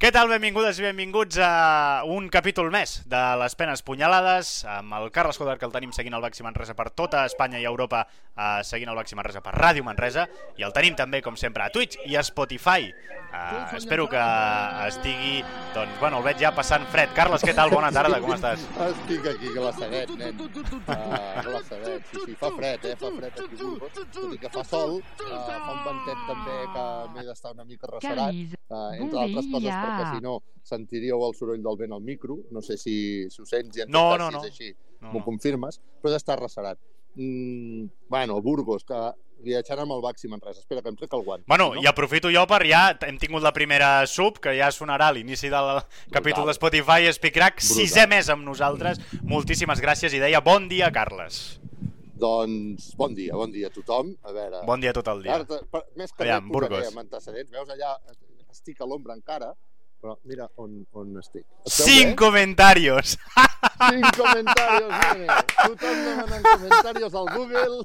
Què tal? Benvingudes i benvinguts a un capítol més de les penes punyalades amb el Carles Coder, que el tenim seguint el Baxi Manresa per tota Espanya i Europa, eh, seguint el Baxi Manresa per Ràdio Manresa, i el tenim també, com sempre, a Twitch i a Spotify. Eh, espero que estigui, doncs, bueno, el veig ja passant fred. Carles, què tal? Bona tarda, com estàs? Estic aquí, que la seguet, nen. Uh, que la seguet. Sí, sí, fa fred, eh? Fa fred aquí. Tot i que fa sol, uh, fa un ventet també que m'he d'estar una mica ressarat. Uh, entre altres coses, perquè si no sentiríeu el soroll del vent al micro. No sé si, si ho sents i en No, tot cas, no, si no. és així, No, m'ho no. confirmes, però d'estar ressarat. Mm, bueno, Burgos, que viatjant amb el Baxi Manresa. Espera, que em trec el guant. Bueno, no? i aprofito jo per ja... Hem tingut la primera sub, que ja sonarà a l'inici del capítol de Spotify, Speakrack, Brutal. sisè mes amb nosaltres. Moltíssimes gràcies i deia bon dia, Carles. Doncs bon dia, bon dia a tothom. A veure, Bon dia tot el dia. Ara, per- més que Aviam, res posaré Burgos. amb antecedents. Veus allà, estic a l'ombra encara, però mira on, on estic. Et veu Cinc bé? comentarios! Cinc comentarios, nene. Tothom demanant comentaris al Google.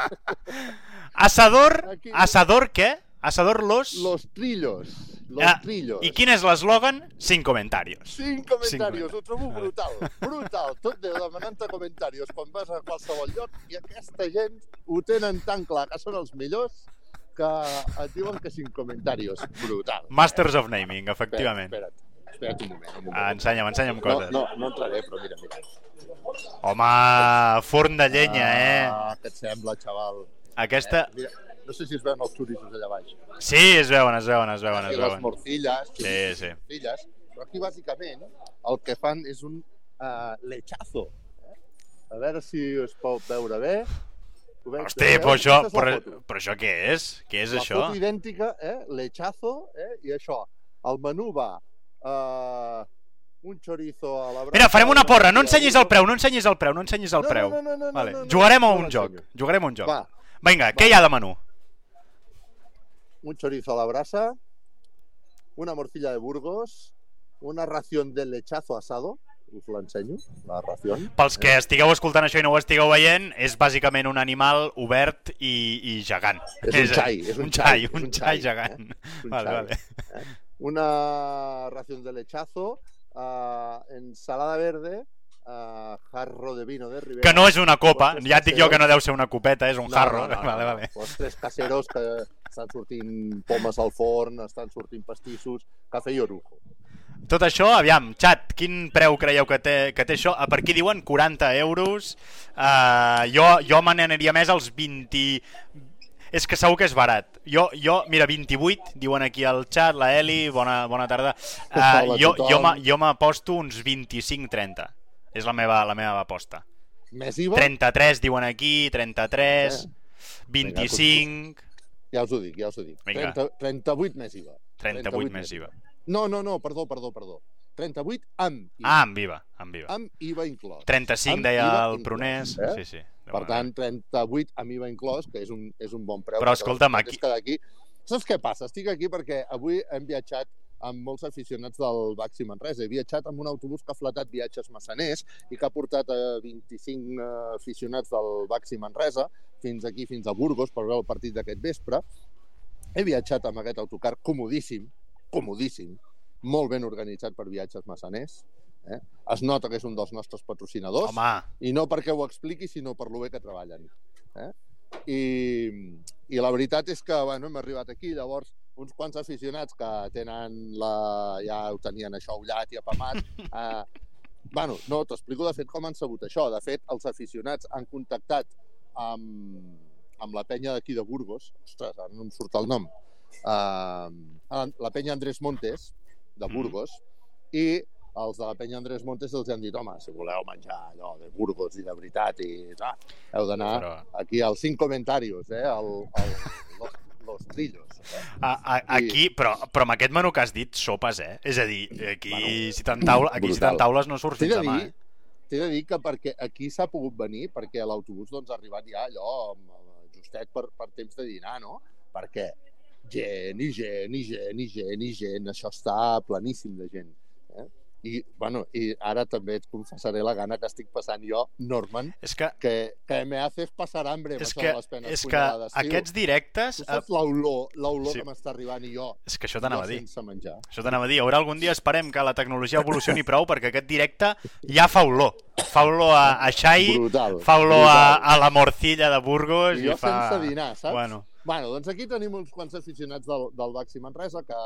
Asador, Aquí. asador què? Asador los... Los trillos. Los Ah, trillos. I quin és l'eslògan? Cinc comentarios. Cinc comentaris, ho trobo brutal, brutal. Tot Déu demanant-te comentaris quan vas a qualsevol lloc i aquesta gent ho tenen tan clar que són els millors que et diuen que cinc comentaris. Brutal. Masters of Naming, efectivament. Espera't, espera't, espera't un moment. Un moment. Ah, ensenya'm, ensenya'm no, coses. no, no entraré, però mira, mira. Home, forn de llenya, eh? Ah, què et sembla, xaval? Aquesta... Mira, no sé si es veuen els turistes allà baix. Sí, es veuen, es veuen, es veuen, es les veuen. morcilles, Sí, sí. morcilles, però aquí bàsicament el que fan és un uh, lechazo. Eh? A veure si es pot veure bé. Veig, Hosti, veieu? però això, la però, però això què és? Què és la això? foto idèntica, eh? lechazo, eh? i això. El menú va uh, un chorizo a la brasa... Mira, farem una porra, no ensenyis el preu, no ensenyis el preu, no ensenyis el No, preu. No, no, no, no, Vale. no, no, Jugarem a no un joc, l'ensenyo. jugarem a un joc. Va, Vinga, què hi ha de menú? un chorizo a la brasa, una morcilla de Burgos, una ración de lechazo asado, us l'ensenyo, la ración. Pels que estigueu escoltant això i no ho estigueu veient, és bàsicament un animal obert i, i gegant. És un xai, és un un xai, un un xai xai, gegant. un Vale, xai. vale. Una ración de lechazo, ah, ensalada verde, ah, jarro de vino de Ribera. Que no és una copa, Postres ja et dic jo que no deu ser una copeta, és un jarro. Vale, vale. Postres caseros que estan sortint pomes al forn, estan sortint pastissos, cafè i orujo. Tot això, aviam, xat, quin preu creieu que té, que té això? A per aquí diuen 40 euros. Uh, jo jo me n'aniria més als 20... És que segur que és barat. Jo, jo mira, 28, diuen aquí al xat, la Eli, bona, bona tarda. Uh, jo jo jo m'aposto uns 25-30. És la meva, la meva aposta. Més IVA? 33 diuen aquí, 33, Eh. 25... Ja us ho dic, ja us ho dic. Vinga. 30, 38 més IVA. 38 més IVA. No, no, no, perdó, perdó, perdó. 38 amb IVA. Ah, amb IVA, amb IVA. Amb IVA inclòs. 35 amb deia IVA el inclòs, Prunès. eh? Sí, sí. Per tant, 38 amb IVA inclòs, que és un, és un bon preu. Però escolta'm, aquí- d'aquí... Saps què passa? Estic aquí perquè avui hem viatjat amb molts aficionats del Baxi Manresa. He viatjat amb un autobús que ha flatat viatges massaners i que ha portat a 25 eh, aficionats del Baxi Manresa fins aquí, fins a Burgos, per veure el partit d'aquest vespre. He viatjat amb aquest autocar comodíssim, comodíssim, molt ben organitzat per viatges massaners. Eh? Es nota que és un dels nostres patrocinadors. Home, I no perquè ho expliqui, sinó per lo bé que treballen. Eh? I, I la veritat és que bueno, hem arribat aquí, llavors uns quants aficionats que tenen la... ja ho tenien això ullat i apamat. Eh, bueno, no, t'explico de fet com han sabut això. De fet, els aficionats han contactat amb, amb la penya d'aquí de Burgos, ostres, ara no em surt el nom, eh, la penya Andrés Montes, de Mhm. Burgos, i els de la penya Andrés Montes els han dit, home, si voleu menjar allò de Burgos i de veritat, i ah, heu d'anar però... aquí als cinc comentaris, eh, al, al, los, los trillos. Eh? A, a, aquí, però, però amb aquest menú que has dit, sopes, eh? És a dir, aquí Bueno, si t'en taula, aquí si brutal. t'en taules no surt T'he fins de demà, dir, eh? t'he de dir que perquè aquí s'ha pogut venir, perquè l'autobús doncs, ha arribat ja allò justet per, per temps de dinar, no? Perquè gent i gent i gent i gent i gent, això està planíssim de gent. Eh? I, bueno, I ara també et confessaré la gana que estic passant jo, Norman, És que, que, que me haces passar hambre amb és que, les penes és que punyalades, tio. aquests directes... Tu eh, saps l'olor, l'olor Sí. que m'està arribant i jo, És que això t'anava a dir. sense menjar. Això t'anava a dir. Haurà algun dia, esperem que la tecnologia evolucioni prou perquè aquest directe ja fa olor. Fa olor a, a xai, Brutal. fa olor a, brutal. a la morcilla de Burgos I jo i fa... sense dinar, saps? Bueno, Bueno, doncs aquí tenim uns quants aficionats del, del Baxi Manresa que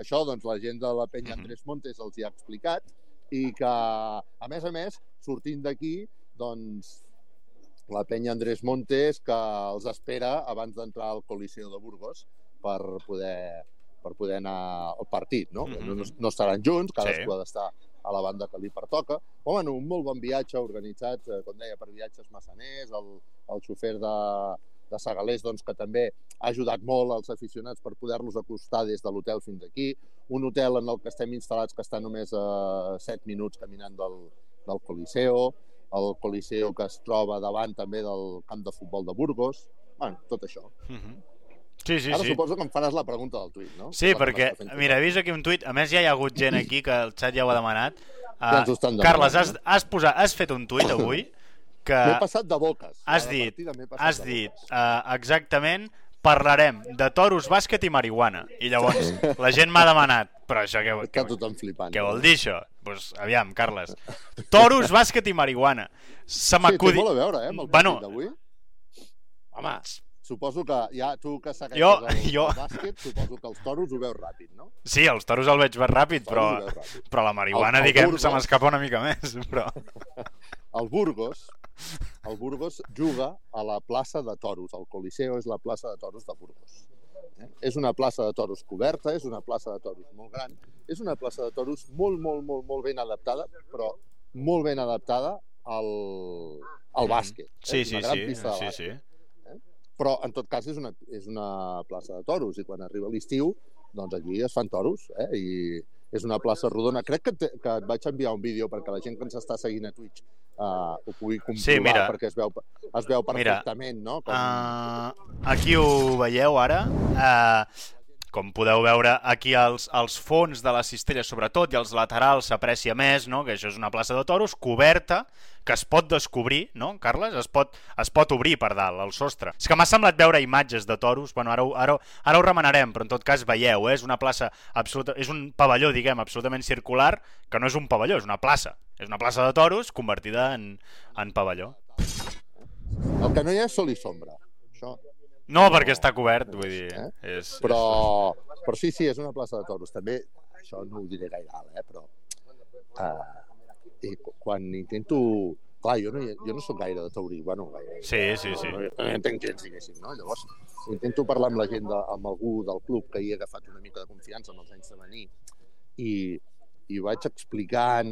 això, doncs, la gent de la penya Mhm. Andrés Montes els hi ha explicat i que, a més a més, sortint d'aquí, doncs, la penya Andrés Montes que els espera abans d'entrar al Coliseu de Burgos per poder, per poder anar al partit, no? Mhm. no, no estaran junts, cadascú Sí. ha d'estar a la banda que li pertoca. Però, bueno, un molt bon viatge organitzat, eh, com deia, per viatges massaners, el, el xofer de, de Segalés, doncs, que també ha ajudat molt als aficionats per poder-los acostar des de l'hotel fins aquí. Un hotel en el que estem instal·lats que està només a 7 minuts caminant del, del Coliseo, el Coliseo que es troba davant també del camp de futbol de Burgos. Bueno, tot això. mhm. sí, sí, Ara sí. suposo que em faràs la pregunta del tuit, no? Sí, perquè, mira, he vist aquí un tuit, a més ja hi ha hagut gent aquí que el xat ja ho ha demanat. Uh, Carles, has, has, posat, has fet un tuit avui que M'he passat de boques. has dit, partida has dit uh, exactament parlarem de toros, bàsquet i marihuana. I llavors la gent m'ha demanat, però això què, Està què, tothom flipant. què vol dir això? Doncs pues, aviam, Carles. Toros, bàsquet i marihuana. Se Sí, té m'acudi... molt a veure, eh, amb el Bueno. d'avui. Home, suposo que ja tu que segueixes Jo- el, jo- el bàsquet, suposo que els toros ho veus ràpid, no? Sí, els toros el veig més ràpid, però, ràpid. però la marihuana, El- el diguem, Burgos- se m'escapa una mica més. Però... El Burgos, el Burgos juga a la plaça de toros. El Coliseo és la plaça de toros de Burgos. Eh? És una plaça de toros coberta, és una plaça de toros molt gran, és una plaça de toros molt, molt, molt, molt ben adaptada, però molt ben adaptada al, al bàsquet. eh? Sí, sí, una gran sí, pista de sí, sí. Però, en tot cas, és una, és una plaça de toros i quan arriba l'estiu, doncs aquí es fan toros, eh? I és una plaça rodona. Crec que, te, que et vaig enviar un vídeo perquè la gent que ens està seguint a Twitch uh, ho pugui comprovar, Sí, mira. perquè es veu, es veu Mira, perfectament, no? Com... Uh, aquí ho veieu ara. Uh, com podeu veure, aquí als, als fons de la cistella, sobretot, i als laterals s'aprecia més, no? que això és una plaça de toros coberta, que es pot descobrir, no, Carles? Es pot, es pot obrir per dalt, el sostre. És que m'ha semblat veure imatges de toros, bueno, ara, ara, ara ho remenarem, però en tot cas veieu, eh? és una plaça absoluta, és un pavelló, diguem, absolutament circular, que no és un pavelló, és una plaça. És una plaça de toros convertida en, en pavelló. El que no hi ha és sol i sombra. Això, No, perquè està cobert, vull dir... Eh? És, però, però sí, sí, és una plaça de toros. També, això no ho diré gaire alt, eh? però uh, i qu- quan intento... Clar, jo no, jo no sóc gaire de taurí, bueno, gaire, Sí, sí, sí. No, no entenc gens, diguéssim, no? Llavors, intento parlar amb la gent, de, amb algú del club que hi ha agafat una mica de confiança en els anys de venir i, i vaig explicant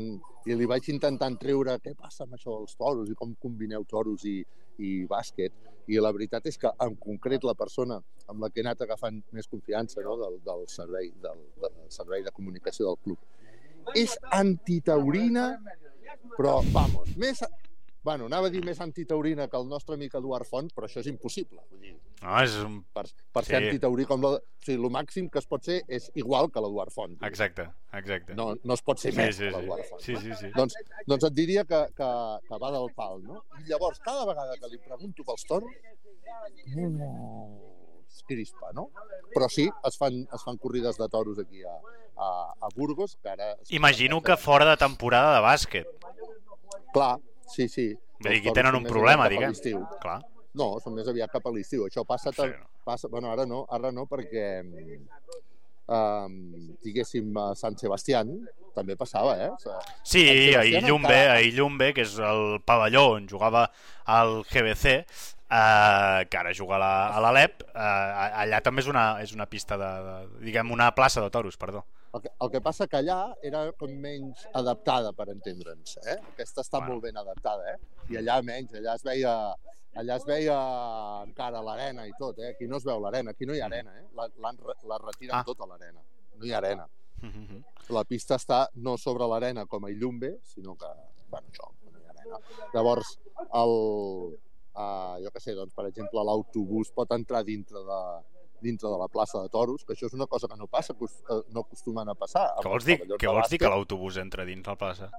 i li vaig intentant treure què passa amb això dels toros i com combineu toros i, i bàsquet. I la veritat és que, en concret, la persona amb la que he anat agafant més confiança no? del, del, servei, del, del servei de comunicació del club és antitaurina, però, vamos, més, Bueno, anava a dir més antitaurina que el nostre amic Eduard Font, però això és impossible. Vull dir, No, és un... per, per ser Sí. antitaurí com la... O sigui, el màxim que es pot ser és igual que l'Eduard Font. Exacte, exacte. No, no es pot ser sí, més sí, que l'Eduard Font. sí, sí, sí. Doncs, doncs et diria que, que, que va del pal, no? I llavors, cada vegada que li pregunto pels toros, no, es crispa, no? Però sí, es fan, es fan corrides de toros aquí a, a, a Burgos, que ara... Imagino que fora de temporada de bàsquet. Clar, sí, sí. Vull dir, aquí tenen un problema, diguem. Clar. No, són més aviat cap a l'estiu. Això passa, Sí. sí. passa... Bueno, ara no, ara no, perquè um, diguéssim a Sant Sebastián també passava, eh? O sigui, Sí, a Illumbe, encara- a Illumbe, que és el pavelló on jugava el GBC, eh, que ara juga a la- a l'Alep, eh, allà també és una, és una pista de, de, diguem, una plaça de toros, perdó. El que, el que passa que allà era com menys adaptada, per entendre'ns. Eh? Aquesta està Bueno. molt ben adaptada, eh? I allà menys, allà es veia, allà es veia encara l'arena i tot, eh? Aquí no es veu l'arena, aquí no hi ha arena, eh? La, la retiren Ah. tota l'arena. No hi ha arena. La pista està no sobre l'arena com a Illumbe, sinó que, bueno, això, no hi ha arena. Llavors, el, uh, jo què sé, doncs, per exemple, l'autobús pot entrar dintre de, dintre de la plaça de toros, que això és una cosa que no passa, eh, no acostumen a passar. Què vols dir, què vols dir que l'autobús entra dins la plaça?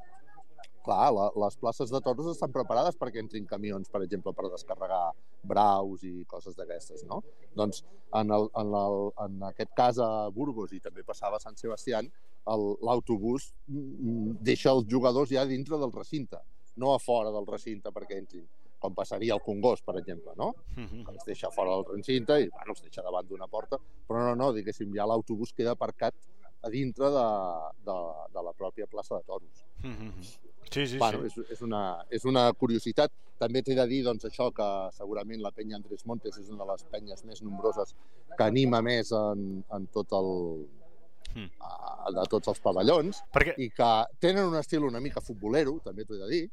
Clar, la, les places de toros estan preparades perquè entrin camions, per exemple, per descarregar braus i coses d'aquestes, no? Doncs en, el, en, el, en aquest cas a Burgos i també passava a Sant Sebastián, l'autobús mm, deixa els jugadors ja dintre del recinte, no a fora del recinte perquè entrin com passaria al Congost, per exemple, no? -huh. Que els deixa fora del recinte i, bueno, els deixa davant d'una porta, però no, no, diguéssim, ja l'autobús queda aparcat a dintre de, de, de la pròpia plaça de toros. Uh -huh. Sí, sí, bueno, sí. És, és, una, és una curiositat. També t'he de dir doncs, això que segurament la penya Andrés Montes és una de les penyes més nombroses que anima més en, en tot el, mm. de tots els pavellons Perquè... i que tenen un estil una mica futbolero, també t'ho he de dir,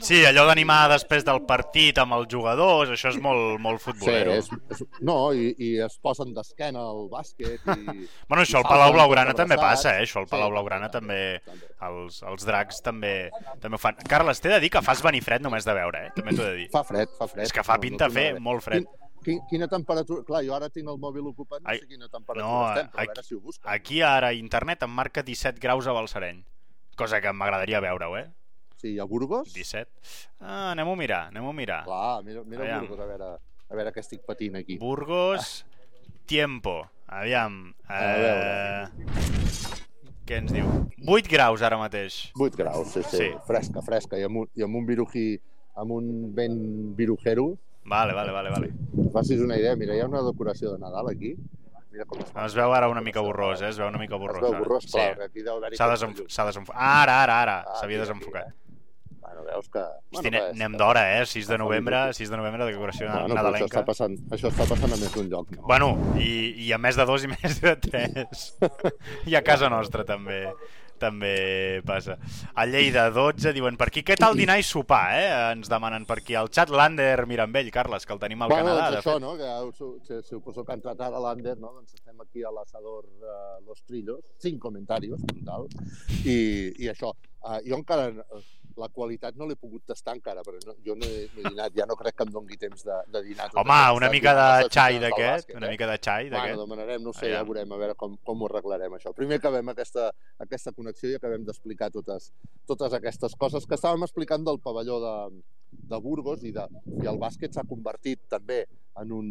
Sí, allò d'animar després del partit amb els jugadors, això és molt, molt futbolero. Sí, és, és, no, i, i es posen d'esquena al bàsquet. I, bueno, això al Palau Blaugrana també passa, eh? Això al Palau sí, Blaugrana també, també, els, els dracs també, també ho fan. Carles, t'he de dir que fas venir fred només de veure, eh? També t'ho he de dir. Fa fred, fa fred. És que fa pinta no, no fer molt fred. Quin, quina temperatura... Clar, jo ara tinc el mòbil ocupat, no sé quina temperatura no, estem, però aquí, a veure si ho busco. Aquí ara internet em marca 17 graus a Balsareny, cosa que m'agradaria veure-ho, eh? Sí, a Burgos? 17. Ah, anem a mirar, anem a mirar. Clar, mira, mira Aviam. Burgos, a veure, a veure què estic patint aquí. Burgos, ah. tiempo. Aviam. A veure. Què ens diu? 8 graus ara mateix. 8 graus, sí, sí. sí. Fresca, fresca. I amb un, i amb un virují, amb un vent virujero. Vale, vale, vale, vale. Facis una idea, mira, hi ha una decoració de Nadal aquí. Mira com es, es veu ara una mica borrós, eh? Es veu una mica borrós. Es veu borrós, sí. clar, haver-hi... S'ha desenf desenfocat. Ara, ara, ara. Ah, S'havia desenfocat. Eh? Bueno, veus que... Hosti, bueno, anem d'hora, eh? 6 de novembre, 6 de novembre, decoració bueno, nadalenca. Això està, passant, això està passant a més d'un lloc. No? Bueno, i, i a més de dos i més de tres. I a casa nostra també també passa. A Lleida 12 diuen per aquí, què tal dinar i sopar, eh? Ens demanen per aquí. El xat Lander Mirambell, Carles, que el tenim al bueno, Canadà. Doncs això, no? Que suposo que ha entrat ara Lander, no? Doncs estem aquí a l'asador uh, Los Trillos, cinc comentaris, tal, i, i això. Uh, jo encara la qualitat no l'he pogut tastar encara, però no, jo no he, no he dinat, ja no crec que em dongui temps de, de dinar. Home, una mica de xai d'aquest, una mica de xai d'aquest. Bueno, demanarem, no sé, Allà. ja veurem, a veure com, com ho arreglarem això. Primer acabem aquesta, aquesta connexió i acabem d'explicar totes, totes aquestes coses que estàvem explicant del pavelló de, de Burgos i, de, i el bàsquet s'ha convertit també en un,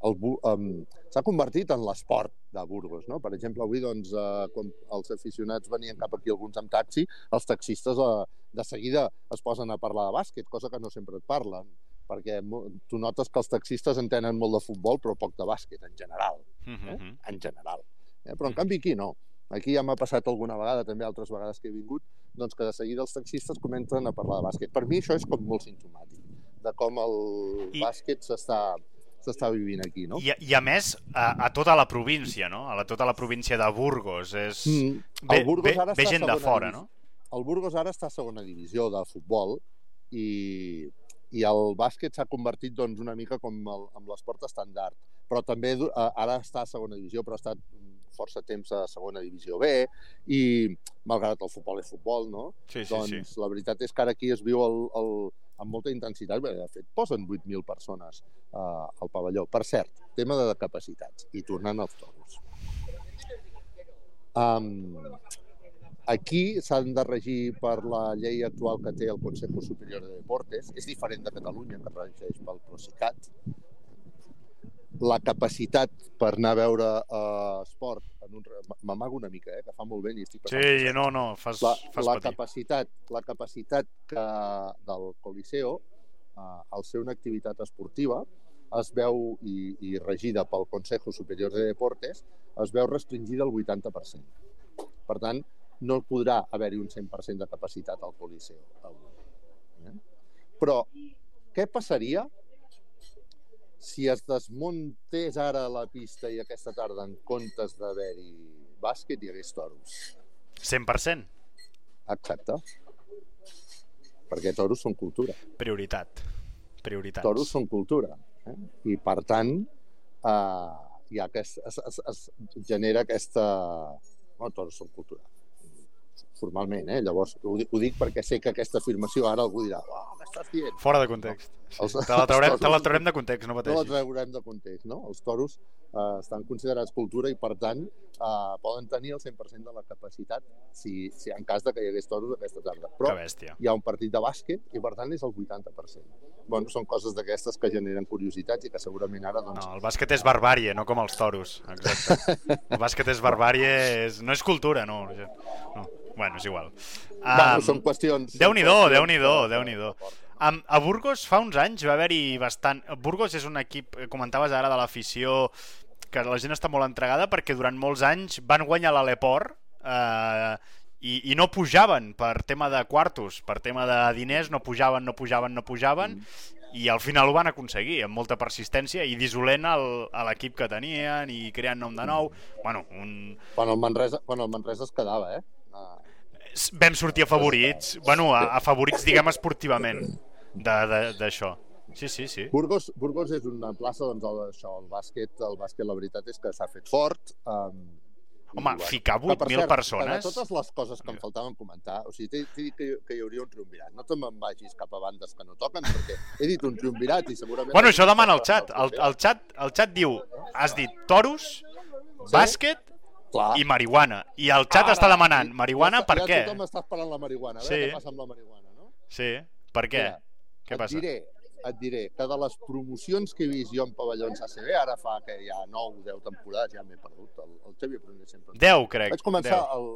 s'ha convertit en l'esport de Burgos. No? Per exemple, avui, doncs, eh, quan els aficionats venien cap aquí alguns amb taxi, els taxistes eh, de seguida es posen a parlar de bàsquet, cosa que no sempre et parlen, perquè tu notes que els taxistes entenen molt de futbol però poc de bàsquet, en general. Eh? Mm -hmm. En general. Eh? Però, en canvi, aquí no. Aquí ja m'ha passat alguna vegada, també altres vegades que he vingut, doncs que de seguida els taxistes comencen a parlar de bàsquet. Per mi això és com molt sintomàtic de com el I... bàsquet s'està s'està vivint aquí, no? I, i a més, a, a tota la província, no? A la, tota la província de Burgos. És... Mm. Ve, Burgos ara ve, ve gent de fora, no? El Burgos ara està a segona divisió de futbol i, i el bàsquet s'ha convertit doncs, una mica com el, amb l'esport estàndard. Però també ara està a segona divisió, però ha estat força temps a segona divisió B i malgrat el futbol és futbol, no? Sí, sí, doncs sí. la veritat és que ara aquí es viu el, el, amb molta intensitat, perquè de fet posen 8.000 persones uh, al pavelló. Per cert, tema de capacitats, i tornant als toros. Um, aquí s'han de regir per la llei actual que té el Consejo Superior de Deportes, és diferent de Catalunya, que regeix pel Procicat, la capacitat per anar a veure uh, esport en un... m'amago una mica, eh, que fa molt bé i estic passant. Sí, no, no, fas, la, fas la patir. capacitat, la capacitat que del Coliseo, uh, al ser una activitat esportiva, es veu, i, i regida pel Consejo Superior de Deportes, es veu restringida al 80%. Per tant, no podrà haver-hi un 100% de capacitat al Coliseo. Eh? Però què passaria si es desmuntés ara la pista i aquesta tarda en comptes d'haver-hi bàsquet hi hagués toros. 100%? Exacte. Perquè toros són cultura. Prioritat. Prioritats. Toros són cultura. Eh? I, per tant, eh, hi ha aquest, es, es, es genera aquesta... Bueno, toros són cultura formalment, eh? Llavors, ho, ho dic perquè sé que aquesta afirmació ara algú dirà, oh, què estàs dient? Fora de context. Sí. Els- Te, la traurem, te la traurem de context, no No la pateixis. traurem de context, no? Els toros eh, estan considerats cultura i, per tant, eh, poden tenir el 100% de la capacitat si, si en cas de que hi hagués toros aquesta tarda. Però hi ha un partit de bàsquet i, per tant, és el 80%. Bueno, són coses d'aquestes que generen curiositats i que segurament ara, doncs, No, el bàsquet és barbàrie, no com els toros. Exacte. El bàsquet és barbàrie, és... no és cultura, no. no. Bueno, és igual. bueno, Um, són qüestions... Déu-n'hi-do, són qüestions Déu-n'hi-do, que- Déu-n'hi-do. Um, a Burgos fa uns anys va haver-hi bastant... Burgos és un equip, eh, comentaves ara, de l'afició que la gent està molt entregada perquè durant molts anys van guanyar l'Aleport eh, i, i no pujaven per tema de quartos, per tema de diners, no pujaven, no pujaven, no pujaven Mm. i al final ho van aconseguir amb molta persistència i dissolent el- a l'equip que tenien i creant nom de nou. Bueno, un... Quan el Manresa, quan el Manresa es quedava, eh? Ah, vam sortir a favorits, bueno, a, a favorits, diguem, esportivament d'això. Sí, sí, sí. Burgos, Burgos és una plaça, doncs, el, això, el bàsquet, el bàsquet, la veritat és que s'ha fet fort. Um, Home, ficar 8.000 persones... De totes les coses que em faltaven comentar, o sigui, t'he dit que, que hi hauria un triumvirat. No te me'n vagis cap a bandes que no toquen, perquè he dit un triumvirat i segurament... Bueno, això demana el xat. El, el, xat, el xat diu, has dit toros, bàsquet Clar. i marihuana. I el xat Ara, està demanant i- marihuana ja, per ja què? tothom està esperant la marihuana. A veure Sí. què passa amb la marihuana, no? Sí, per què? Mira, Què et passa? diré, et diré que de les promocions que he vist jo en pavellons ACB, ara fa que hi ha 9 o 10 temporades, ja m'he perdut, el, el Xavi Prunier sempre... 10, crec. Vaig començar 10. el,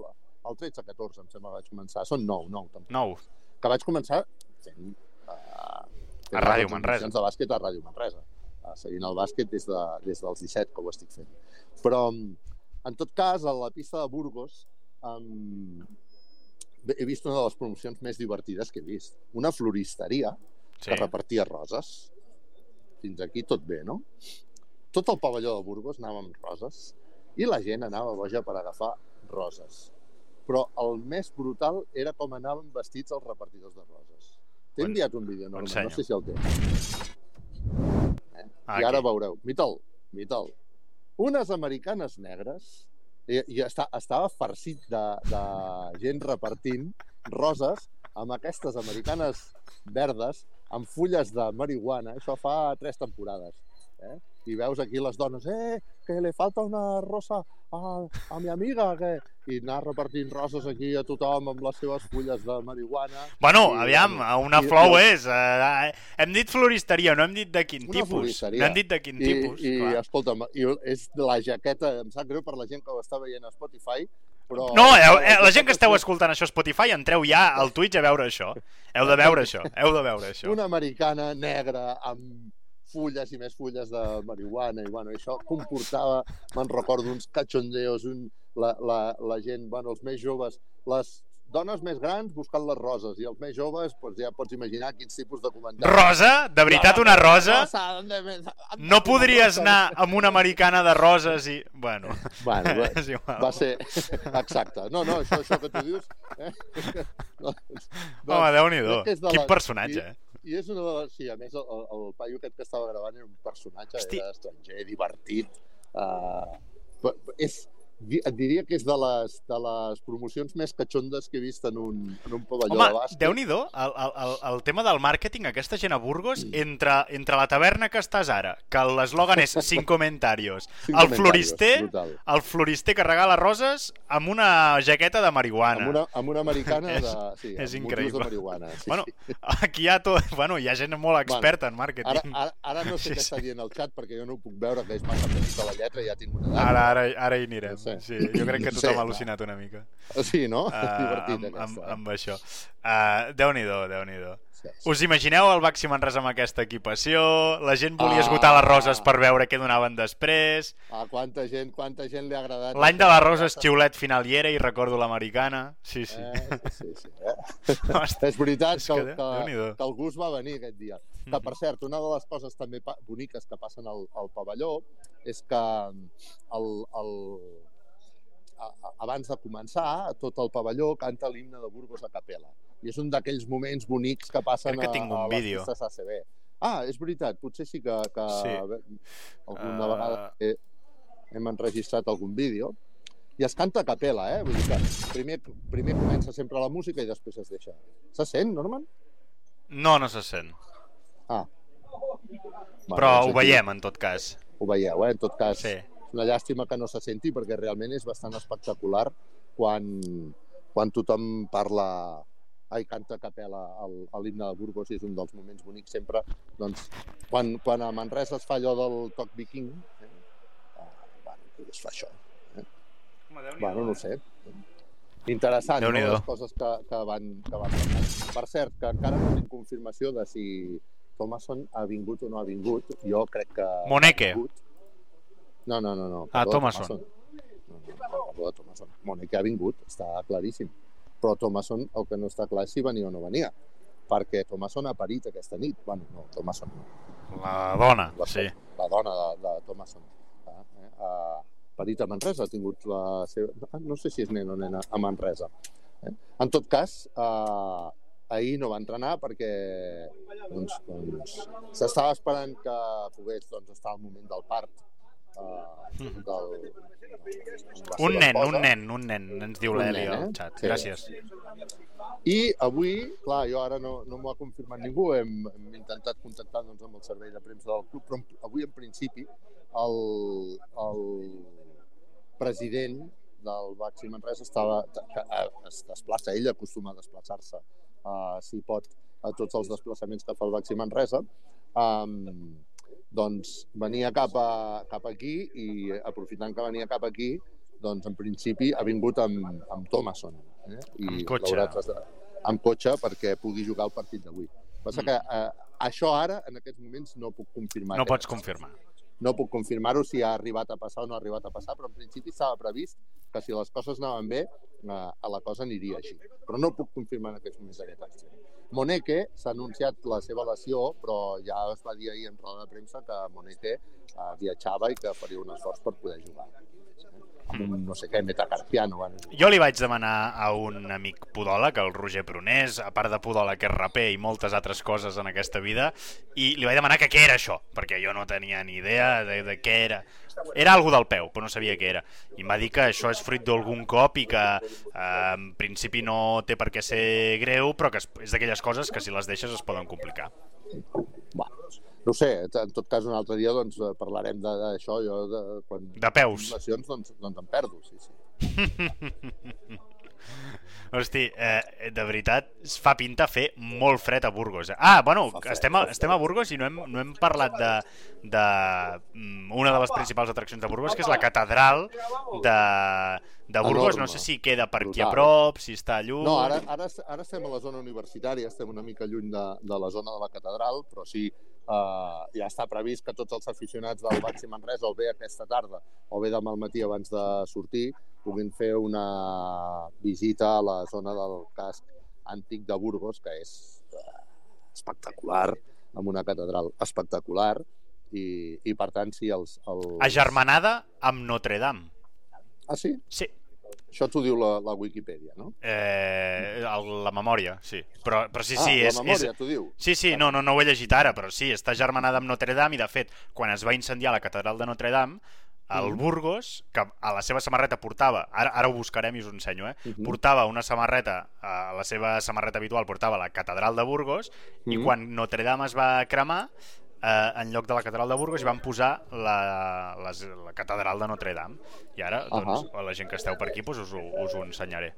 el 13-14, em sembla vaig començar. Són 9, 9 temporades. 9. Que vaig començar fent... Uh, A Ràdio Manresa. de bàsquet a Ràdio Manresa. Uh, seguint el bàsquet des, de, des dels 17 que ho estic fent. Però, en tot cas, a la pista de Burgos um, he vist una de les promocions més divertides que he vist. Una floristeria Sí. que repartia roses. Fins aquí tot bé, no? Tot el pavelló de Burgos anava amb roses i la gent anava boja per agafar roses. Però el més brutal era com anaven vestits els repartidors de roses. T'he enviat un vídeo, no, no sé si el tens. Eh? Ah, I ara aquí. veureu. Mital, Mital. Unes americanes negres i, i està, estava farcit de, de gent repartint roses amb aquestes americanes verdes amb fulles de marihuana, això fa tres temporades. Eh? I veus aquí les dones, eh, que le falta una rosa a, a mi amiga, que... i anar repartint roses aquí a tothom amb les seves fulles de marihuana. Bueno, I, aviam, una i- flor i- és. Eh, hem dit floristeria, no hem dit de quin tipus. floristeria. No hem dit de quin I, tipus. i clar. escolta'm, i és la jaqueta, em sap greu per la gent que ho està veient a Spotify, però... No, heu, eh, la gent que esteu escoltant això a Spotify, entreu ja al Twitch a veure això. Heu de veure això, heu de veure això. Una americana negra amb fulles i més fulles de marihuana i bueno, això comportava, me'n recordo, uns cachondeos, un, la, la, la gent, bueno, els més joves, les dones més grans buscant les roses i els més joves, doncs ja pots imaginar quins tipus de comentaris. Rosa? De veritat, una rosa? ¿dónde me- dónde No podries anar amb una americana de roses i... Bueno, Bueno, va, és igual. va ser... Exacte. No, no, això, això que tu dius... Eh? doncs, Home, Déu-n'hi-do. Quin les- personatge, eh? I és una de les... Sí, a més, el, el, paio aquest que estava gravant era un personatge, Hosti. era estranger, divertit. Uh, és, et diria que és de les, de les promocions més catxondes que he vist en un, en un pavelló de Home, bàsquet. déu-n'hi-do, el, el, el, tema del màrqueting, aquesta gent a Burgos, entre, entre la taverna que estàs ara, que l'eslògan és cinc comentarios, Cinc el florister, brutal. el florister que regala roses amb una jaqueta de marihuana. Amb una, amb una americana de... Sí, és increïble. de marihuana. Sí, Bueno, sí. aquí hi ha, tot, bueno, hi ha gent molt experta en Ara, màrqueting. ara, ara no sé Sí, què sí. està dient el xat perquè jo no ho puc veure, que és massa petita la lletra i ja tinc una edat. Ara, ara, ara hi anirem. Sé. Sí, jo crec que tothom sé, ha al·lucinat una mica Sí, no? uh, Divertit, amb, amb, aquesta. amb això. Uh, Déu-n'hi-do, déu nhi déu Sí, sí. Us imagineu el Baxi Manresa amb aquesta equipació? La gent volia Ah. esgotar les roses per veure què donaven després. Ah, quanta gent, quanta gent li ha agradat. L'any de les roses xiulet final hi era i recordo l'americana. Sí, sí. Eh, sí, sí, sí. Eh? Hosti, És veritat És que, que que, que el gust va venir aquest dia. Que, per cert, una de les coses també boniques que passen al, al pavelló és que el, el, a, abans de començar, tot el pavelló canta l'himne de Burgos a capella. I és un d'aquells moments bonics que passen Crec que a, tinc un a les vídeo. pistes ACB. Ah, és veritat, potser sí que, que Sí. alguna Uh, vegada he, hem enregistrat algun vídeo. I es canta a capella, eh? Vull dir que primer, primer comença sempre la música i després es deixa. Se sent, Norman? No, no se sent. Ah. Però doncs ho aquí veiem, en tot cas. Ho veieu, eh? En tot cas, Sí. Una llàstima que no se senti perquè realment és bastant espectacular quan, quan tothom parla ai, canta a capella el- a l'himne de Burgos i és un dels moments bonics sempre. Doncs, quan, quan a Manresa es fa allò del toc viking, eh? ah, bueno, es fa això. Bueno, no ho sé. Interessant, no? Les coses que, que van, que van passant. Per cert, que encara no tinc confirmació de si Thomason ha vingut o no ha vingut. Jo crec que... Moneke. ha vingut. No, no, no. no. Ah, perdó, Thomason. No, no, perdó, Thomason. Moneke ha vingut, està claríssim. Però Thomason el que no està clar és si venia o no venia. Perquè Thomason ha parit aquesta nit. Bueno, no, Thomason no. La dona, La, sí. la dona de, de Thomason. Ah, eh? Ha parit a Manresa, ha tingut la seva... No sé si és nen o nena a Manresa. Eh? En tot cas, eh, ahir no va entrenar perquè doncs, doncs, s'estava esperant que pogués doncs, estar al moment del part del, Un nen, un nen, un nen, ens diu Un l'Eli nen, al eh? xat. Sí. Gràcies. I avui, clar, jo ara no, no m'ho ha confirmat ningú, hem, hem intentat contactar doncs, amb el servei de premsa del club, però avui, en principi, el, el president del Baxi Manresa estava, es desplaça, ell acostuma a desplaçar-se, uh, si pot, a tots els desplaçaments que fa el Baxi Manresa, um, doncs venia cap, a, cap aquí i aprofitant que venia cap aquí, doncs en principi ha vingut amb, amb Thomason. Eh? I Amb cotxe. Amb cotxe perquè pugui jugar el partit d'avui. Passa Mm. que eh, això ara, en aquests moments, no puc confirmar. No pots confirmar. No puc confirmar-ho si ha arribat a passar o no ha arribat a passar, però en principi estava previst que si les coses anaven bé, eh, a la cosa aniria així. Però no puc confirmar en aquests moments aquest acte. Moneke s'ha anunciat la seva lesió, però ja es va dir ahir en roda de premsa que Moneke eh, viatjava i que faria un esforç per poder jugar. Amb un, no sé què, metacarpiano. Bueno. Jo li vaig demanar a un amic podòleg, el Roger Prunés, a part de podòleg que és raper i moltes altres coses en aquesta vida, i li vaig demanar que què era això, perquè jo no tenia ni idea de, de què era. Era algú del peu, però no sabia què era. I em va dir que això és fruit d'algun cop i que eh, en principi no té per què ser greu, però que és d'aquelles coses que si les deixes es poden complicar. No ho sé, en tot cas un altre dia doncs, eh, parlarem d'això. Jo, de, quan De peus. lesions, doncs, doncs em perdo, sí, sí. Hosti, eh, de veritat, es fa pinta fer molt fred a Burgos. eh? Ah, bueno, Fa fred, estem a, estem a Burgos i no hem, no hem parlat de, de mm, una de les principals atraccions de Burgos, que és la catedral de, de Burgos. No sé si queda per aquí a prop, si està lluny... No, ara, ara, ara estem a la zona universitària, estem una mica lluny de, de la zona de la catedral, però sí, eh, ja està previst que tots els aficionats del Baxi Manresa, o bé aquesta tarda, o bé demà al matí abans de sortir, puguin fer una visita a la zona del casc antic de Burgos, que és eh, espectacular, amb una catedral espectacular, i, i per tant, sí, els... els... Agermanada amb Notre Dame. Ah, sí? Sí, Això t'ho diu la, la Wikipedia, no? eh, el, la memòria, sí. Però, però sí, ah, sí, la és, memòria, és, t'ho diu. Sí, sí, no, no, no ho he llegit ara, però sí, està germanada amb Notre Dame i, de fet, quan es va incendiar la catedral de Notre Dame, el Mhm. Burgos, que a la seva samarreta portava, ara, ara ho buscarem i us ho ensenyo, eh? Mhm. portava una samarreta, a la seva samarreta habitual portava la catedral de Burgos, i Mhm. quan Notre Dame es va cremar, eh, en lloc de la catedral de Burgos hi van posar la, les, la catedral de Notre Dame. I ara, doncs, a la gent que esteu per aquí, doncs us, ho, us ho ensenyaré.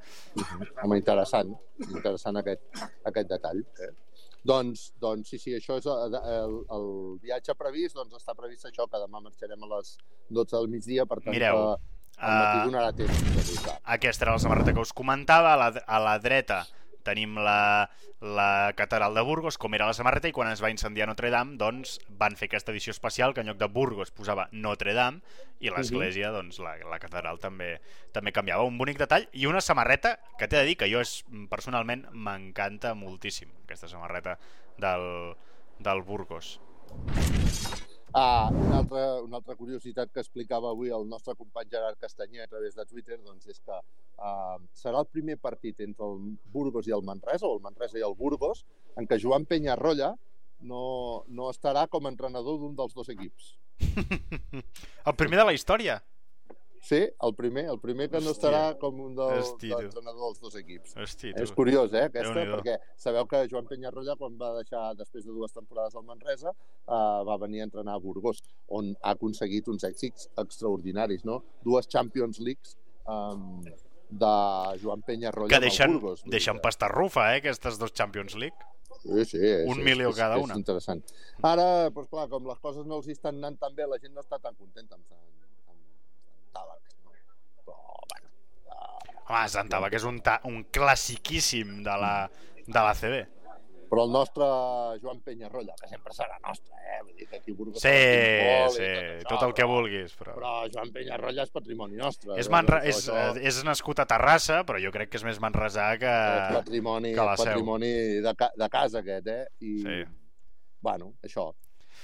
Home, interessant, interessant aquest, aquest detall. Eh? Doncs, doncs sí, sí, això és el, el, el viatge previst, doncs està previst això, que demà marxarem a les 12 del migdia, per tant Mireu, que al matí eh, donarà temps de votar. Aquesta era la samarreta que us comentava. A la, a la dreta tenim la, la catedral de Burgos, com era la samarreta, i quan es va incendiar Notre Dame, doncs van fer aquesta edició especial que en lloc de Burgos posava Notre Dame i l'església, doncs la, la catedral també també canviava. Un bonic detall i una samarreta que t'he de dir que jo és, personalment m'encanta moltíssim, aquesta samarreta del, del Burgos. Ah, una, altra, una altra curiositat que explicava avui el nostre company Gerard Castanyer a través de Twitter doncs és que uh, serà el primer partit entre el Burgos i el Manresa, o el Manresa i el Burgos, en què Joan Penyarrolla no, no estarà com a entrenador d'un dels dos equips. el primer de la història. Sí, el primer, el primer que no Hòstia. estarà com un del, d'entrenador dels dos equips. Hosti, És curiós, eh, aquesta, perquè sabeu que Joan Penyarroia, quan va deixar, després de dues temporades al Manresa, eh, va venir a entrenar a Burgos, on ha aconseguit uns èxits extraordinaris, no? Dues Champions Leagues um, de Joan Penyarroia Que deixen, Burgos. deixen pastar rufa, eh, aquestes dos Champions League. Sí, sí, és, Un és- milió és, cada és una. interessant. Ara, doncs clar, com les coses no els estan anant tan bé, la gent no està tan contenta amb, amb, amb, amb Tabac. No? Però, bueno, uh, Home, que és un, ta un classiquíssim de la, de la CB. però el nostre Joan Penyarroia, que sempre serà nostre, eh? Vull dir que aquí Burgos Sí, i sí, això, tot el que vulguis, però... Però Joan Penyarroia és patrimoni nostre. És, eh? Això- és, això és nascut a Terrassa, però jo crec que és més manresà que... és patrimoni, que la Seu. patrimoni de, ca de casa aquest, eh? I, Sí. bueno, això.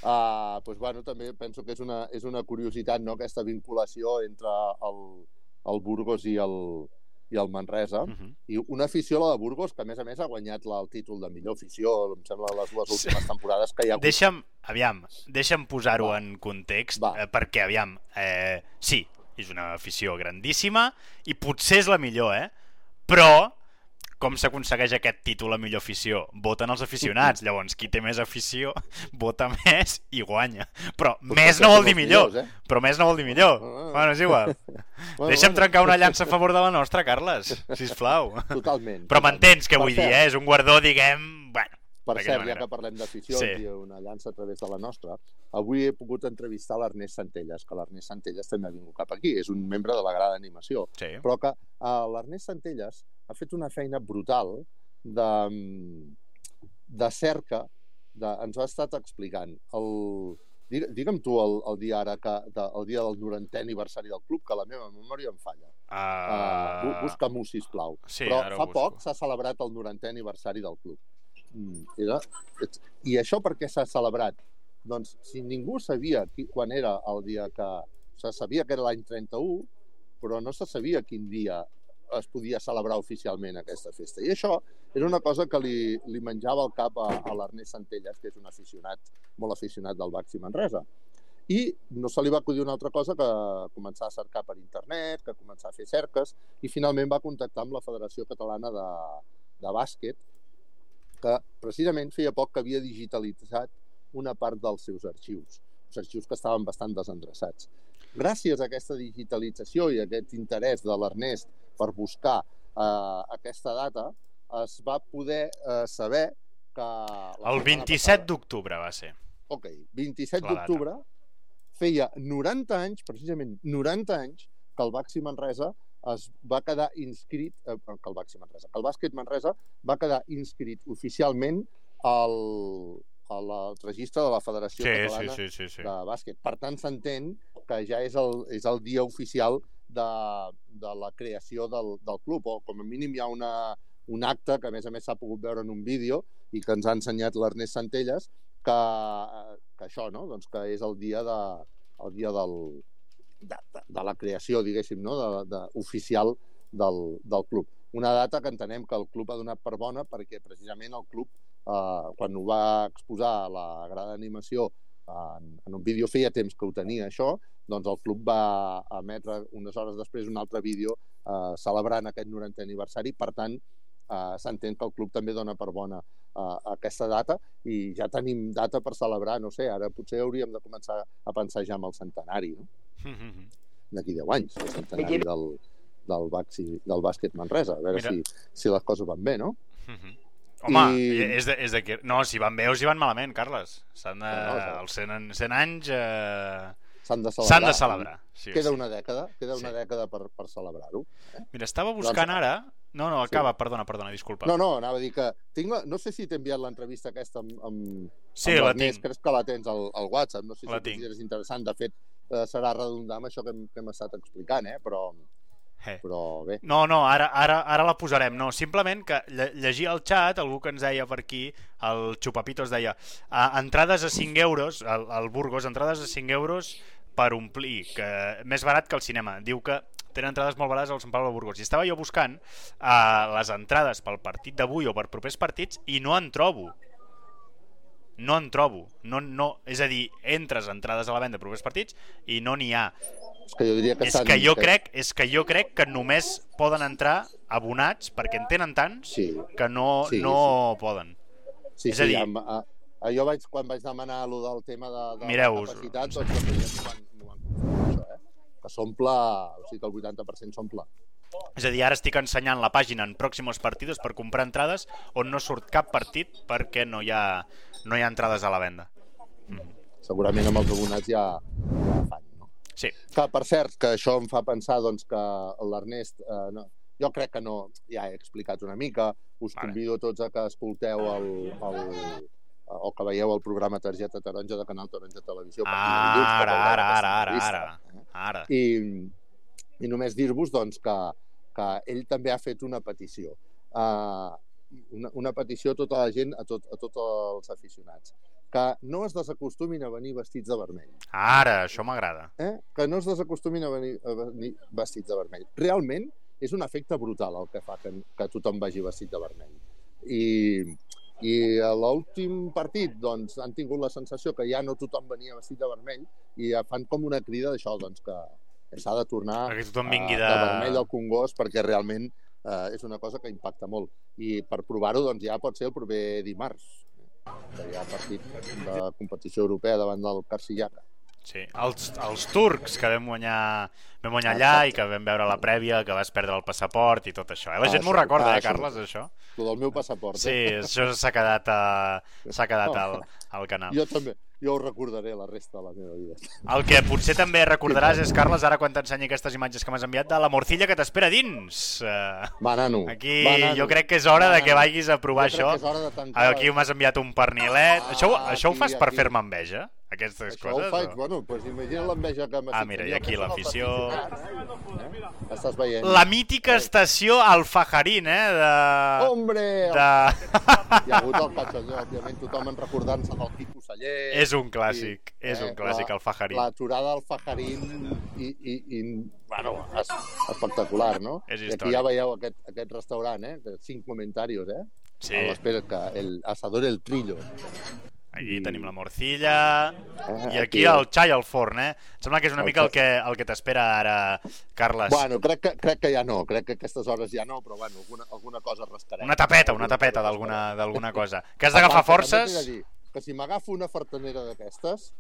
Uh, doncs, bueno, també penso que és una, és una curiositat, no?, aquesta vinculació entre el, el Burgos i el, i el Manresa. Uh -huh. I una afició, la de Burgos, que a més a més ha guanyat la, el títol de millor afició, em sembla, les dues Sí. últimes temporades que hi ha hagut. Deixa'm, aviam, deixa'm posar-ho en context, Va. eh, perquè, aviam, eh, sí, és una afició grandíssima i potser és la millor, eh? Però, com s'aconsegueix aquest títol a millor afició? Voten els aficionats, llavors qui té més afició vota més i guanya. Però Potser més no vol dir millor, millors, eh? però més no vol dir millor. Ah. Bueno, és igual. Bueno, Deixa'm bueno, trencar una llança a favor de la nostra, Carles, sisplau. Totalment. Però m'entens què vull dir, eh? És un guardó, diguem... Bueno, Per cert, ja manera. que parlem d'aficions Sí. i una llança a través de la nostra, avui he pogut entrevistar l'Ernest Centelles, que l'Ernest Centelles també ha vingut cap aquí, és un membre de la grada d'animació, sí. però que uh, l'Ernest Centelles ha fet una feina brutal de, mm, de cerca, de, ens ho ha estat explicant. El, digue- Digue'm tu el, el dia ara que, de, el dia del 90è aniversari del club, que la meva memòria em falla. Uh, Uh, Busca-m'ho, sisplau. sí, Però fa busco. poc s'ha celebrat el 90è aniversari del club. Mm, era... I això per què s'ha celebrat? Doncs si ningú sabia qui, quan era el dia que... Se sabia que era l'any 31, però no se sabia quin dia es podia celebrar oficialment aquesta festa. I això era una cosa que li, li menjava el cap a, a l'Ernest Centelles, que és un aficionat, molt aficionat del Baxi Manresa. I no se li va acudir una altra cosa que començar a cercar per internet, que començar a fer cerques, i finalment va contactar amb la Federació Catalana de, de Bàsquet, que precisament feia poc que havia digitalitzat una part dels seus arxius, els arxius que estaven bastant desendreçats. Gràcies a aquesta digitalització i a aquest interès de l'Ernest per buscar eh, aquesta data, es va poder eh, saber que... El setmana 27 passada- d'octubre va ser. Ok, 27 La data. d'octubre feia 90 anys, precisament 90 anys, que el Baxi Manresa es va quedar inscrit, eh, que el Baxi Manresa, que el bàsquet Manresa va quedar inscrit oficialment al, al registre de la Federació Sí, sí, Catalana sí, sí, sí. de bàsquet. Per tant, s'entén que ja és el, és el dia oficial de, de la creació del, del club, o com a mínim hi ha una, un acte que a més a més s'ha pogut veure en un vídeo i que ens ha ensenyat l'Ernest Centelles, que, que això, no? doncs que és el dia, de, el dia del, de, de, de la creació, diguéssim, no? de, de, oficial del, del club. Una data que entenem que el club ha donat per bona perquè precisament el club, eh, quan ho va exposar a la grada d'animació en, en un vídeo feia temps que ho tenia això, doncs el club va emetre unes hores després un altre vídeo eh, celebrant aquest 90è aniversari, per tant eh, s'entén que el club també dona per bona eh, aquesta data i ja tenim data per celebrar, no sé, ara potser hauríem de començar a pensar ja en el centenari, no? D'aquí 10 anys, el centenari del, del, baxi, del bàsquet Manresa, a veure Mira. si, si les coses van bé, no? Mhm. Home, I- és, de, és de que... No, si van bé o si van malament, Carles. S'han de... No, no, els 100, 100 anys eh, S'han de celebrar. s'han de celebrar. Sí, Queda sí. una dècada, queda una Sí. dècada per, per celebrar-ho. Mira, estava buscant Doncs- ara... No, no, Sí. acaba, perdona, perdona, disculpa. No, no, anava a dir que tinc la... no sé si t'he enviat l'entrevista aquesta amb, amb, sí, amb la tinc. crec que la tens al, al WhatsApp, no sé si La tinc. consideres interessant, de fet eh, serà redundar amb això que hem, que hem estat explicant, eh? però, Eh. però bé. No, no, ara, ara, ara la posarem. No, simplement que lle llegia el xat, algú que ens deia per aquí, el Chupapitos deia "Ah, entrades a 5 euros, el, el Burgos, entrades a 5 euros per omplir, que més barat que el cinema. Diu que tenen entrades molt barates al Sant Pau de Burgos. I estava jo buscant uh, les entrades pel partit d'avui o per propers partits i no en trobo. No en trobo. No, no, és a dir, entres entrades a la venda per propers partits i no n'hi ha. És que jo diria que És que jo crec, és que jo crec que només poden entrar abonats perquè en tenen tants Sí, que no, Sí, no poden. sí, És a sí. dir- Amb, a, a, jo vaig, quan vaig demanar lo del tema de, de Mireu-us. la capacitat, doncs m'ho van, m'ho van això, eh? Que s'omple, o sigui que el 80% s'omple. És a dir, ara estic ensenyant la pàgina en pròximos partidos per comprar entrades on no surt cap partit perquè no hi ha, no hi ha entrades a la venda. Segurament amb els abonats ja, ja fan, no? Sí, Que, per cert, que això em fa pensar doncs, que l'Ernest... Eh, no, jo crec que no, ja he explicat una mica, us Vale. convido tots a que escolteu el, el, o que veieu el programa Targeta Taronja de Canal Taronja Televisió. a partir de dilluns, que ara, ara, ara, ara, ara, eh? ara. I, i només dir-vos doncs, que, que ell també ha fet una petició. Uh, una, una petició a tota la gent, a, tot, a tots els aficionats, que no es desacostumin a venir vestits de vermell. Ara, això m'agrada. Eh? Que no es desacostumin a venir, a venir vestits de vermell. Realment és un efecte brutal el que fa que, que tothom vagi vestit de vermell. I, i a l'últim partit doncs, han tingut la sensació que ja no tothom venia vestit de vermell i ja fan com una crida d'això, doncs, que s'ha de tornar Perquè tothom vingui eh, de... de vermell al Congost perquè realment eh, és una cosa que impacta molt. I per provar-ho doncs, ja pot ser el proper dimarts, eh, que hi ha partit de competició europea davant del Carcillaca. Sí, els, els turcs que vam guanyar, vam guanyar allà i que vam veure la prèvia, que vas perdre el passaport i tot això. Eh? La gent m'ho recorda, ah, eh. Carles, això? Lo del meu passaport. Sí, Eh? això s'ha quedat, a, s'ha quedat al, al canal. Jo també. Jo ho recordaré la resta de la meva vida. El que potser també recordaràs és, Carles, ara quan t'ensenyi aquestes imatges que m'has enviat de la morcilla que t'espera dins. Uh, Va, nano. aquí va, nano. jo crec que és hora Va, de que vagis a provar això. Aquí m'has enviat un pernilet. Ah, això, ho- això ho aquí, fas per fer-me enveja? Aquestes Això coses? ho faig, o? bueno, doncs imagina l'enveja que m'ha Ah, mira, i aquí l'afició... Eh? Estàs veient? La mítica estació Alfajarín, eh? De... Hombre! de... Hi ha hagut el cachondeo, òbviament, tothom en recordant-se del Quico Celler. és un clàssic, és un clàssic, la- Alfajarín. L'aturada al Fajarín i, i, i bueno, es, espectacular, no? És I aquí històric. ja veieu aquest, aquest restaurant, eh? de Cinc comentaris, eh? Sí, A l'espera que el asador El Trillo. Aquí tenim la morcilla... Eh? I aquí el xai al forn, eh? Em sembla que és una mica el que, el que t'espera ara, Carles. Bueno, crec que, crec que ja no, crec que aquestes hores ja no, però bueno, alguna, alguna cosa rascarem. Una tapeta, una tapeta d'alguna cosa. Que has d'agafar forces... dir Que si m'agafo una fartanera d'aquestes,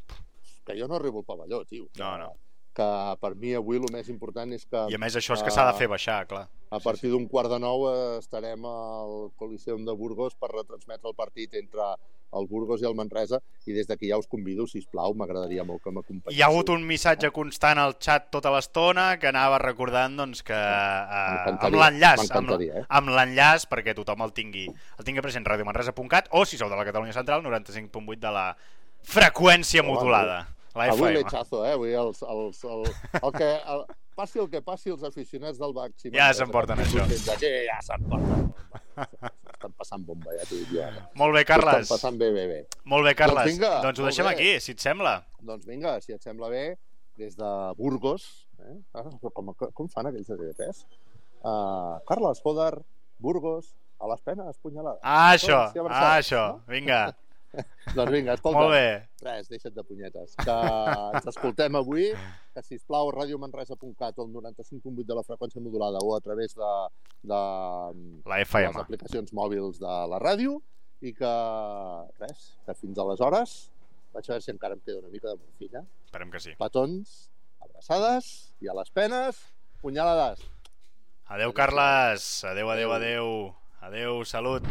que jo no arribo al pavelló, tio. No, no. Que per mi avui el més important és que I a més això és que s'ha de fer baixar, clar. a partir d'un quart de nou estarem al Coliseum de Burgos per retransmetre el partit entre el Burgos i el Manresa i des d'aquí ja us convido, si plau, m'agradaria molt que m'acompanyéssiu. Hi ha hagut un missatge constant al xat tota l'estona que anava recordant doncs, que eh, amb l'enllaç amb, eh? amb l'enllaç perquè tothom el tingui, el tingui present radiomanresa.cat o si sou de la Catalunya Central 95.8 de la freqüència Home, modulada la Avui FM. l'echazo, eh? Avui els, els, el, el que, el, passi el que passi, els aficionats del Baxi... Ja s'emporten això. Ja s'emporten. Estan passant bomba, ja t'ho dic jo. ara. Molt bé, Carles. Estan passant bé, bé, bé. Molt bé, Carles. Doncs vinga, doncs ho deixem bé. aquí, si et sembla. Doncs vinga, si et sembla bé, des de Burgos, eh? Ah, com, com fan aquells de TV3? Uh, Carles Foder, Burgos, a les penes, punyalada. Ah, això, ah, això. Vinga, Doncs vinga, escolta. molt bé. Res, deixa't de punyetes. Que ens escoltem avui, que sisplau, radiomanresa.cat o el 95.8 de la freqüència modulada o a través de, de, La de les FM. aplicacions mòbils de la ràdio i que, res, que fins aleshores vaig a veure si encara em queda una mica de morfina. Esperem que sí. Petons, abraçades i a les penes, punyalades. Adeu, Carles. Adeu, adeu, adeu. Adeu, salut.